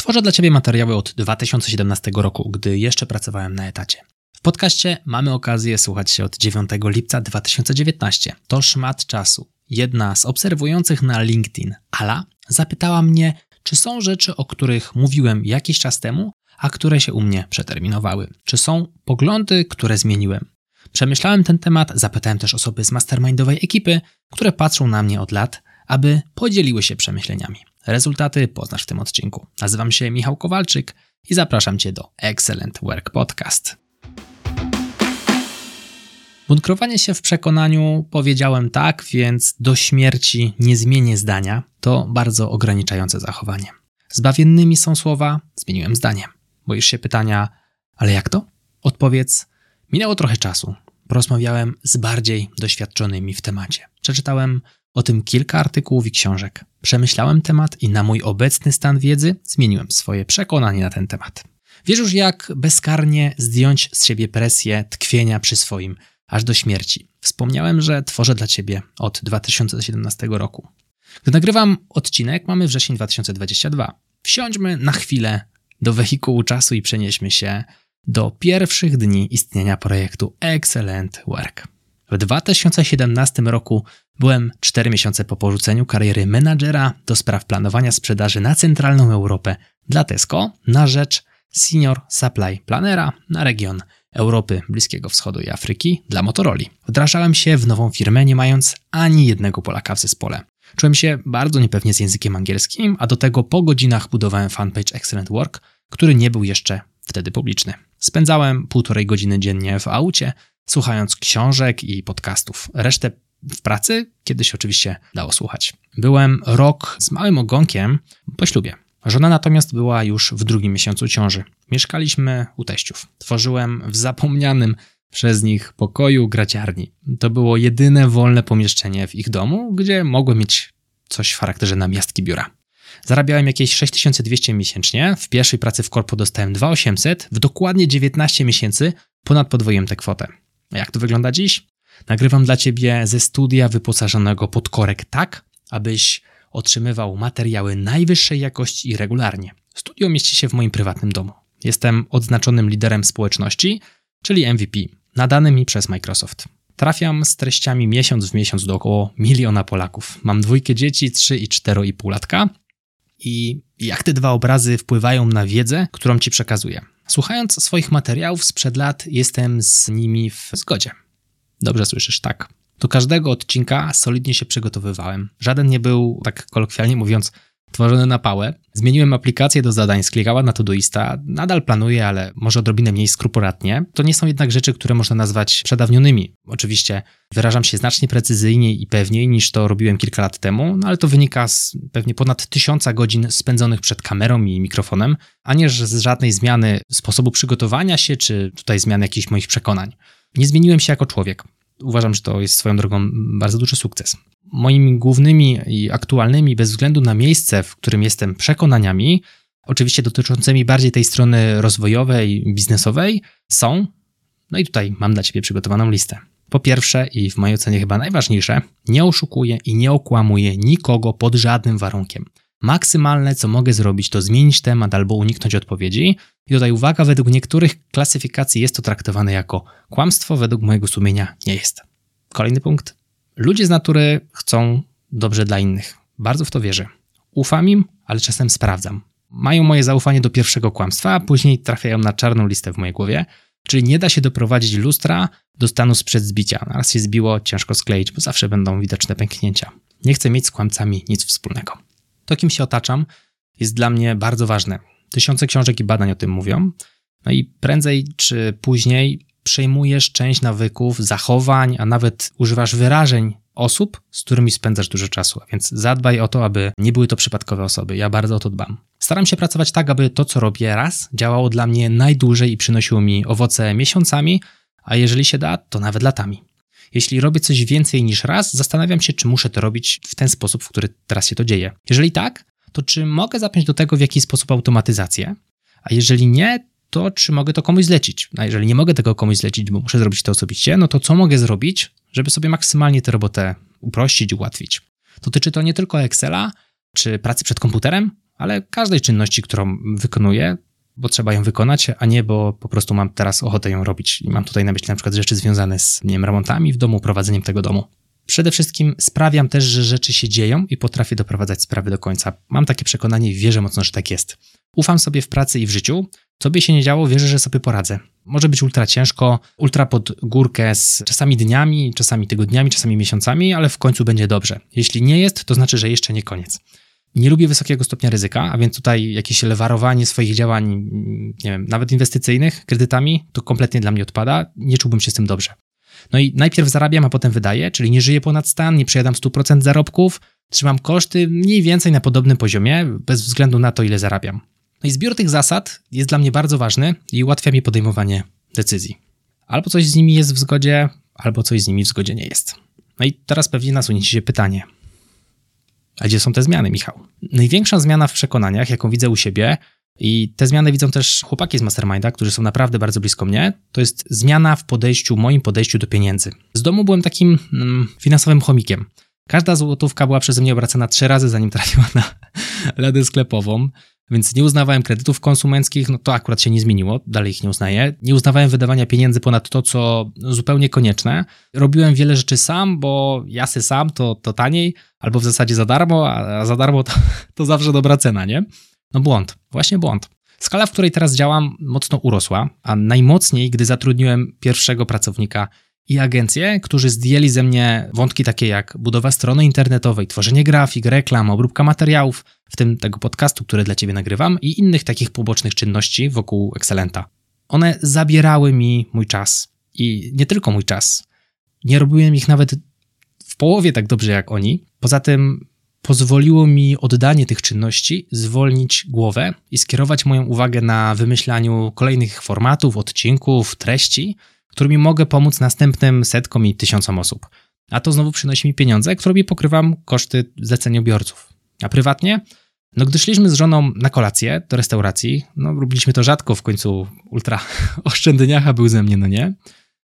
Tworzę dla Ciebie materiały od 2017 roku, gdy jeszcze pracowałem na etacie. W podcaście mamy okazję słuchać się od 9 lipca 2019. To szmat czasu. Jedna z obserwujących na LinkedIn, Ala, zapytała mnie, czy są rzeczy, o których mówiłem jakiś czas temu, a które się u mnie przeterminowały. Czy są poglądy, które zmieniłem? Przemyślałem ten temat, zapytałem też osoby z mastermindowej ekipy, które patrzą na mnie od lat, aby podzieliły się przemyśleniami. Rezultaty poznasz w tym odcinku. Nazywam się Michał Kowalczyk i zapraszam Cię do Excellent Work Podcast. Bunkrowanie się w przekonaniu powiedziałem tak, więc do śmierci nie zmienię zdania. To bardzo ograniczające zachowanie. Zbawiennymi są słowa, zmieniłem zdanie. Boisz się pytania, ale jak to? Odpowiedz, minęło trochę czasu. Porozmawiałem z bardziej doświadczonymi w temacie. Przeczytałem o tym kilka artykułów i książek. Przemyślałem temat i na mój obecny stan wiedzy zmieniłem swoje przekonanie na ten temat. Wiesz już, jak bezkarnie zdjąć z siebie presję tkwienia przy swoim, aż do śmierci. Wspomniałem, że tworzę dla ciebie od 2017 roku. Gdy nagrywam odcinek, mamy wrzesień 2022. Wsiądźmy na chwilę do wehikułu czasu i przenieśmy się do pierwszych dni istnienia projektu Excellent Work. W 2017 roku byłem 4 miesiące po porzuceniu kariery menadżera do spraw planowania sprzedaży na centralną Europę dla Tesco na rzecz Senior Supply Planera na region Europy, Bliskiego Wschodu i Afryki dla Motorola. Wdrażałem się w nową firmę, nie mając ani jednego Polaka w zespole. Czułem się bardzo niepewnie z językiem angielskim, a do tego po godzinach budowałem fanpage Excellent Work, który nie był jeszcze wtedy publiczny. Spędzałem półtorej godziny dziennie w aucie, słuchając książek i podcastów. Resztę w pracy kiedyś oczywiście dało słuchać. Byłem rok z małym ogonkiem po ślubie. Żona natomiast była już w drugim miesiącu ciąży. Mieszkaliśmy u teściów. Tworzyłem w zapomnianym przez nich pokoju graciarni. To było jedyne wolne pomieszczenie w ich domu, gdzie mogłem mieć coś w charakterze namiastki biura. Zarabiałem jakieś 6200 miesięcznie. W pierwszej pracy w korpo dostałem 2800. W dokładnie 19 miesięcy ponad podwoiłem tę kwotę. Jak to wygląda dziś? Nagrywam dla Ciebie ze studia wyposażonego pod korek tak, abyś otrzymywał materiały najwyższej jakości i regularnie. Studio mieści się w moim prywatnym domu. Jestem odznaczonym liderem społeczności, czyli MVP, nadanym mi przez Microsoft. Trafiam z treściami miesiąc w miesiąc do około miliona Polaków. Mam dwójkę dzieci, 3 i 4,5 latka. I jak te dwa obrazy wpływają na wiedzę, którą ci przekazuję? Słuchając swoich materiałów sprzed lat, jestem z nimi w zgodzie. Dobrze słyszysz, tak. Do każdego odcinka solidnie się przygotowywałem. Żaden nie był, tak kolokwialnie mówiąc, tworzony na pałę. Zmieniłem aplikację do zadań z na Todoista. Nadal planuję, ale może odrobinę mniej skrupulatnie. To nie są jednak rzeczy, które można nazwać przedawnionymi. Oczywiście wyrażam się znacznie precyzyjniej i pewniej niż to robiłem kilka lat temu, no ale to wynika z pewnie ponad tysiąca godzin spędzonych przed kamerą i mikrofonem, a nie z żadnej zmiany sposobu przygotowania się, czy tutaj zmiany jakichś moich przekonań. Nie zmieniłem się jako człowiek. Uważam, że to jest swoją drogą bardzo duży sukces. Moimi głównymi i aktualnymi, bez względu na miejsce, w którym jestem, przekonaniami, oczywiście dotyczącymi bardziej tej strony rozwojowej, biznesowej, są, no i tutaj mam dla Ciebie przygotowaną listę. Po pierwsze, i w mojej ocenie chyba najważniejsze, nie oszukuję i nie okłamuję nikogo pod żadnym warunkiem. Maksymalne, co mogę zrobić, to zmienić temat albo uniknąć odpowiedzi. I tutaj uwaga, według niektórych klasyfikacji jest to traktowane jako kłamstwo, według mojego sumienia nie jest. Kolejny punkt. Ludzie z natury chcą dobrze dla innych. Bardzo w to wierzę. Ufam im, ale czasem sprawdzam. Mają moje zaufanie do pierwszego kłamstwa, a później trafiają na czarną listę w mojej głowie. Czyli nie da się doprowadzić lustra do stanu sprzed zbicia. Raz się zbiło, ciężko skleić, bo zawsze będą widoczne pęknięcia. Nie chcę mieć z kłamcami nic wspólnego. To, kim się otaczam, jest dla mnie bardzo ważne. Tysiące książek i badań o tym mówią. No i prędzej czy później przejmujesz część nawyków, zachowań, a nawet używasz wyrażeń osób, z którymi spędzasz dużo czasu. Więc zadbaj o to, aby nie były to przypadkowe osoby. Ja bardzo o to dbam. Staram się pracować tak, aby to, co robię raz, działało dla mnie najdłużej i przynosiło mi owoce miesiącami, a jeżeli się da, to nawet latami. Jeśli robię coś więcej niż raz, zastanawiam się, czy muszę to robić w ten sposób, w który teraz się to dzieje. Jeżeli tak, to czy mogę zapiąć do tego w jakiś sposób automatyzację? A jeżeli nie, to czy mogę to komuś zlecić? A jeżeli nie mogę tego komuś zlecić, bo muszę zrobić to osobiście, no to co mogę zrobić, żeby sobie maksymalnie tę robotę uprościć, ułatwić? Dotyczy to nie tylko Excela czy pracy przed komputerem, ale każdej czynności, którą wykonuję, bo trzeba ją wykonać, a nie bo po prostu mam teraz ochotę ją robić. I mam tutaj na myśli na przykład rzeczy związane z nie wiem, remontami w domu, prowadzeniem tego domu. Przede wszystkim sprawiam też, że rzeczy się dzieją i potrafię doprowadzać sprawy do końca. Mam takie przekonanie i wierzę mocno, że tak jest. Ufam sobie w pracy i w życiu. By się nie działo, wierzę, że sobie poradzę. Może być ultra ciężko, ultra pod górkę z czasami dniami, czasami tygodniami, czasami miesiącami, ale w końcu będzie dobrze. Jeśli nie jest, to znaczy, że jeszcze nie koniec. Nie lubię wysokiego stopnia ryzyka, a więc tutaj jakieś lewarowanie swoich działań, nie wiem, nawet inwestycyjnych kredytami, to kompletnie dla mnie odpada. Nie czułbym się z tym dobrze. No i najpierw zarabiam, a potem wydaję, czyli nie żyję ponad stan, nie przejadam 100% zarobków, trzymam koszty mniej więcej na podobnym poziomie, bez względu na to, ile zarabiam. No i zbiór tych zasad jest dla mnie bardzo ważny i ułatwia mi podejmowanie decyzji. Albo coś z nimi jest w zgodzie, albo coś z nimi w zgodzie nie jest. No i teraz pewnie nasunie się pytanie. A gdzie są te zmiany, Michał? Największa zmiana w przekonaniach, jaką widzę u siebie, i te zmiany widzą też chłopaki z Masterminda, którzy są naprawdę bardzo blisko mnie. To jest zmiana w podejściu, moim podejściu do pieniędzy. Z domu byłem takim mm, finansowym chomikiem. Każda złotówka była przeze mnie obracana trzy razy, zanim trafiła na ladę sklepową. Więc nie uznawałem kredytów konsumenckich, no to akurat się nie zmieniło, dalej ich nie uznaję. Nie uznawałem wydawania pieniędzy ponad to, co zupełnie konieczne. Robiłem wiele rzeczy sam, bo jasy sam to, to taniej, albo w zasadzie za darmo, a za darmo to, to zawsze dobra cena, nie? No błąd, właśnie błąd. Skala, w której teraz działam, mocno urosła, a najmocniej, gdy zatrudniłem pierwszego pracownika i agencje, którzy zdjęli ze mnie wątki takie jak budowa strony internetowej, tworzenie grafik, reklam, obróbka materiałów, w tym tego podcastu, który dla Ciebie nagrywam i innych takich pobocznych czynności wokół Excelenta. One zabierały mi mój czas i nie tylko mój czas. Nie robiłem ich nawet w połowie tak dobrze jak oni. Poza tym pozwoliło mi oddanie tych czynności zwolnić głowę i skierować moją uwagę na wymyślaniu kolejnych formatów, odcinków, treści, którymi mogę pomóc następnym setkom i tysiącom osób. A to znowu przynosi mi pieniądze, którymi pokrywam koszty zleceniobiorców. A prywatnie? No gdy szliśmy z żoną na kolację do restauracji, no robiliśmy to rzadko, w końcu ultra oszczędniacha był ze mnie, no nie?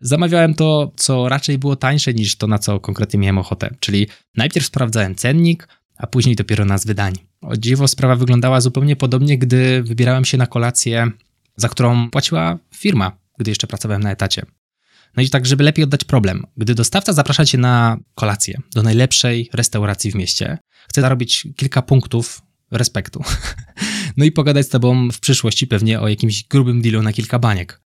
Zamawiałem to, co raczej było tańsze niż to, na co konkretnie miałem ochotę. Czyli najpierw sprawdzałem cennik, a później dopiero nazwy dań. O dziwo sprawa wyglądała zupełnie podobnie, gdy wybierałem się na kolację, za którą płaciła firma, gdy jeszcze pracowałem na etacie. No i tak, żeby lepiej oddać problem. Gdy dostawca zaprasza cię na kolację do najlepszej restauracji w mieście, chce zarobić kilka punktów respektu. No i pogadać z tobą w przyszłości pewnie o jakimś grubym dealu na kilka baniek.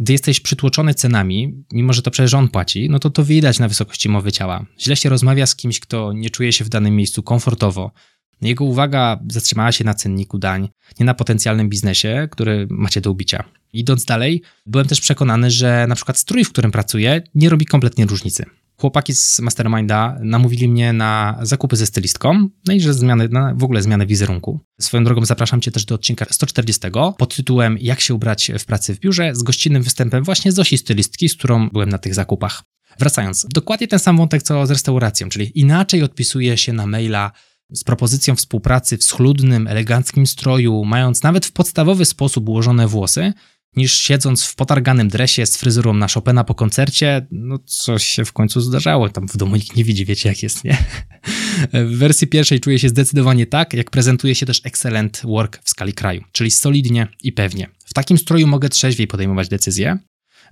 Gdy jesteś przytłoczony cenami, mimo że to przecież on płaci, no to to widać na wysokości mowy ciała. Źle się rozmawia z kimś, kto nie czuje się w danym miejscu komfortowo. Jego uwaga zatrzymała się na cenniku dań, nie na potencjalnym biznesie, który macie do ubicia. Idąc dalej, byłem też przekonany, że na przykład strój, w którym pracuję, nie robi kompletnie różnicy. Chłopaki z Masterminda namówili mnie na zakupy ze stylistką, no i że zmiany, w ogóle zmianę wizerunku. Swoją drogą zapraszam Cię też do odcinka 140 pod tytułem Jak się ubrać w pracy w biurze z gościnnym występem właśnie Zosi stylistki, z którą byłem na tych zakupach. Wracając, dokładnie ten sam wątek co z restauracją, czyli inaczej odpisuje się na maila z propozycją współpracy w schludnym, eleganckim stroju, mając nawet w podstawowy sposób ułożone włosy, niż siedząc w potarganym dresie z fryzurą na Chopina po koncercie, no coś się w końcu zdarzało, tam w domu nikt nie widzi, wiecie jak jest, nie? W wersji pierwszej czuję się zdecydowanie tak, jak prezentuje się też excellent work w skali kraju, czyli solidnie i pewnie. W takim stroju mogę trzeźwiej podejmować decyzje.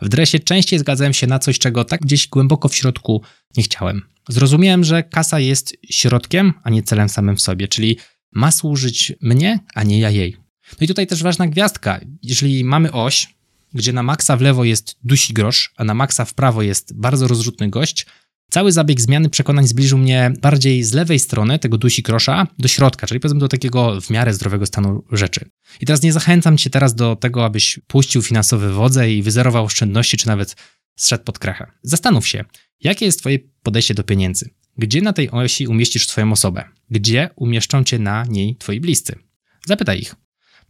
W dresie częściej zgadzałem się na coś, czego tak gdzieś głęboko w środku nie chciałem. Zrozumiałem, że kasa jest środkiem, a nie celem samym w sobie, czyli ma służyć mnie, a nie ja jej. No i tutaj też ważna gwiazdka. Jeżeli mamy oś, gdzie na maksa w lewo jest dusi grosz, a na maksa w prawo jest bardzo rozrzutny gość, cały zabieg zmiany przekonań zbliżył mnie bardziej z lewej strony tego dusi grosza do środka, czyli powiedzmy do takiego w miarę zdrowego stanu rzeczy. I teraz nie zachęcam cię teraz do tego, abyś puścił finansowe wodze i wyzerował oszczędności, czy nawet zszedł pod krechę. Zastanów się, jakie jest twoje podejście do pieniędzy? Gdzie na tej osi umieścisz swoją osobę? Gdzie umieszczą cię na niej twoi bliscy? Zapytaj ich.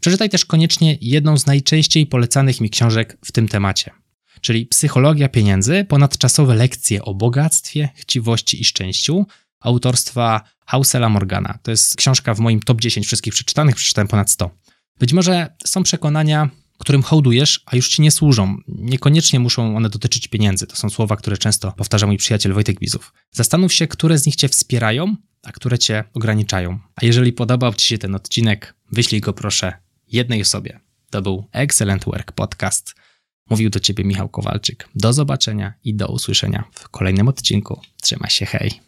Przeczytaj też koniecznie jedną z najczęściej polecanych mi książek w tym temacie, czyli Psychologia pieniędzy, ponadczasowe lekcje o bogactwie, chciwości i szczęściu autorstwa Hausela Morgana. To jest książka w moim top 10 wszystkich przeczytanych, przeczytałem ponad 100. Być może są przekonania, którym hołdujesz, a już ci nie służą. Niekoniecznie muszą one dotyczyć pieniędzy. To są słowa, które często powtarza mój przyjaciel Wojtek Bizów. Zastanów się, które z nich cię wspierają, a które cię ograniczają. A jeżeli podobał ci się ten odcinek, wyślij go proszę jednej osobie. To był Excellent Work Podcast. Mówił do ciebie Michał Kowalczyk. Do zobaczenia i do usłyszenia w kolejnym odcinku. Trzymaj się, hej.